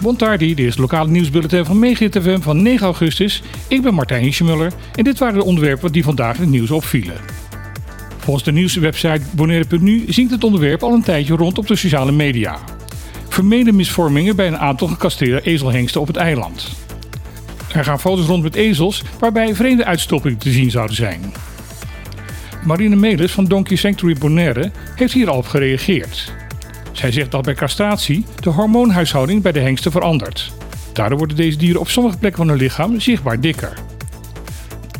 Bontardi, dit is het lokale nieuwsbulletin van Megahit FM van 9 augustus. Ik ben Martijn Hischemuller en dit waren de onderwerpen die vandaag in het nieuws opvielen. Volgens de nieuwswebsite Bonaire.nu zingt het onderwerp al een tijdje rond op de sociale media. Vermeende misvormingen bij een aantal gecastreerde ezelhengsten op het eiland. Er gaan foto's rond met ezels waarbij vreemde uitstoppingen te zien zouden zijn. Marine Melis van Donkey Sanctuary Bonaire heeft hier al op gereageerd. Zij zegt dat bij castratie de hormoonhuishouding bij de hengsten verandert. Daardoor worden deze dieren op sommige plekken van hun lichaam zichtbaar dikker.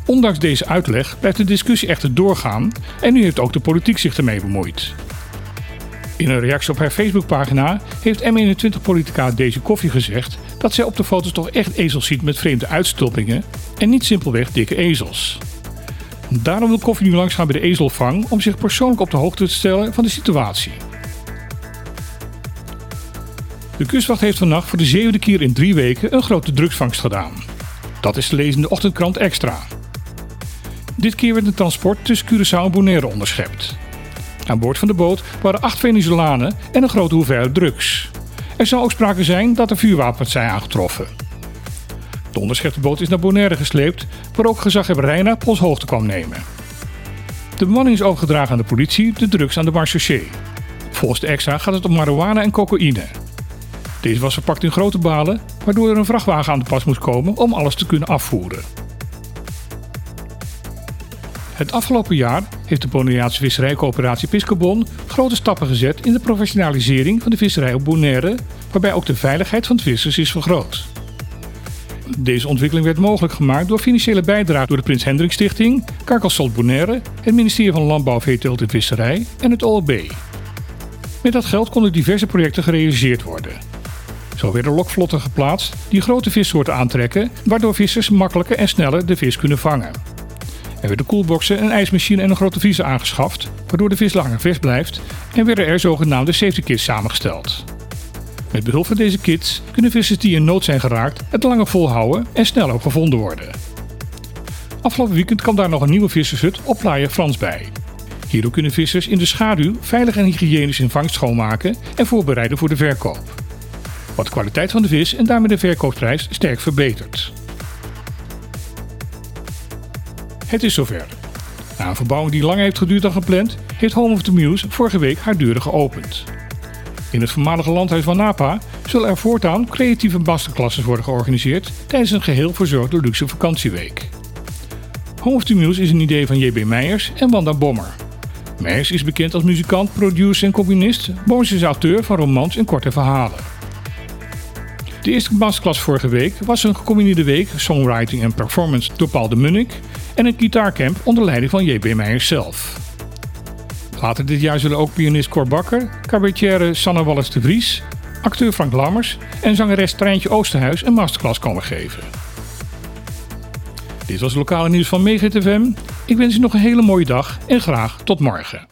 Ondanks deze uitleg blijft de discussie echter doorgaan en nu heeft ook de politiek zich ermee bemoeid. In een reactie op haar Facebookpagina heeft M21-politica Deze Koffie gezegd dat zij op de foto's toch echt ezels ziet met vreemde uitstoppingen en niet simpelweg dikke ezels. Daarom wil Koffie nu langs gaan bij de ezelvang om zich persoonlijk op de hoogte te stellen van de situatie. De kustwacht heeft vannacht voor de zevende keer in drie weken een grote drugsvangst gedaan. Dat is te lezen in de ochtendkrant Extra. Dit keer werd een transport tussen Curaçao en Bonaire onderschept. Aan boord van de boot waren acht Venezolanen en een grote hoeveelheid drugs. Er zou ook sprake zijn dat er vuurwapens zijn aangetroffen. De onderschepte boot is naar Bonaire gesleept, waar ook gezaghebber Reina hoogte kwam nemen. De bemanning is overgedragen aan de politie, de drugs aan de marechaussee. Volgens de extra gaat het om marihuana en cocaïne. Deze was verpakt in grote balen, waardoor er een vrachtwagen aan de pas moest komen om alles te kunnen afvoeren. Het afgelopen jaar heeft de Bonaireaanse visserijcoöperatie Piscobon grote stappen gezet in de professionalisering van de visserij op Bonaire, waarbij ook de veiligheid van de vissers is vergroot. Deze ontwikkeling werd mogelijk gemaakt door financiële bijdrage door de Prins Hendrik Stichting, Carcassol Bonaire, het ministerie van Landbouw, Veeteelt en Visserij en het OLB. Met dat geld konden diverse projecten gerealiseerd worden. Zo werden lokvlotten geplaatst die grote vissoorten aantrekken, waardoor vissers makkelijker en sneller de vis kunnen vangen. Er werden koelboxen, een ijsmachine en een grote vriezer aangeschaft, waardoor de vis langer vers blijft en werden er zogenaamde safety kits samengesteld. Met behulp van deze kits kunnen vissers die in nood zijn geraakt het langer volhouden en snel ook gevonden worden. Afgelopen weekend kwam daar nog een nieuwe vissershut op Playa Frans bij. Hierdoor kunnen vissers in de schaduw veilig en hygiënisch hun vangst schoonmaken en voorbereiden voor de verkoop. Wat de kwaliteit van de vis en daarmee de verkoopprijs sterk verbetert. Het is zover. Na een verbouwing die langer heeft geduurd dan gepland, heeft Home of the Muse vorige week haar deuren geopend. In het voormalige landhuis van Napa zullen er voortaan creatieve masterclasses worden georganiseerd tijdens een geheel verzorgde luxe vakantieweek. Home of the Muse is een idee van J.B. Meijers en Wanda Bommer. Meijers is bekend als muzikant, producer en componist. Bommers is auteur van romans en korte verhalen. De eerste masterclass vorige week was een gecombineerde week songwriting en performance door Paul de Munnik en een gitaarcamp onder leiding van J.B. Meijers zelf. Later dit jaar zullen ook pianist Cor Bakker, cabaretière Sanne Wallis de Vries, acteur Frank Lammers en zangeres Treintje Oosterhuis een masterclass komen geven. Dit was het lokale nieuws van Megahit FM. Ik wens u nog een hele mooie dag en graag tot morgen.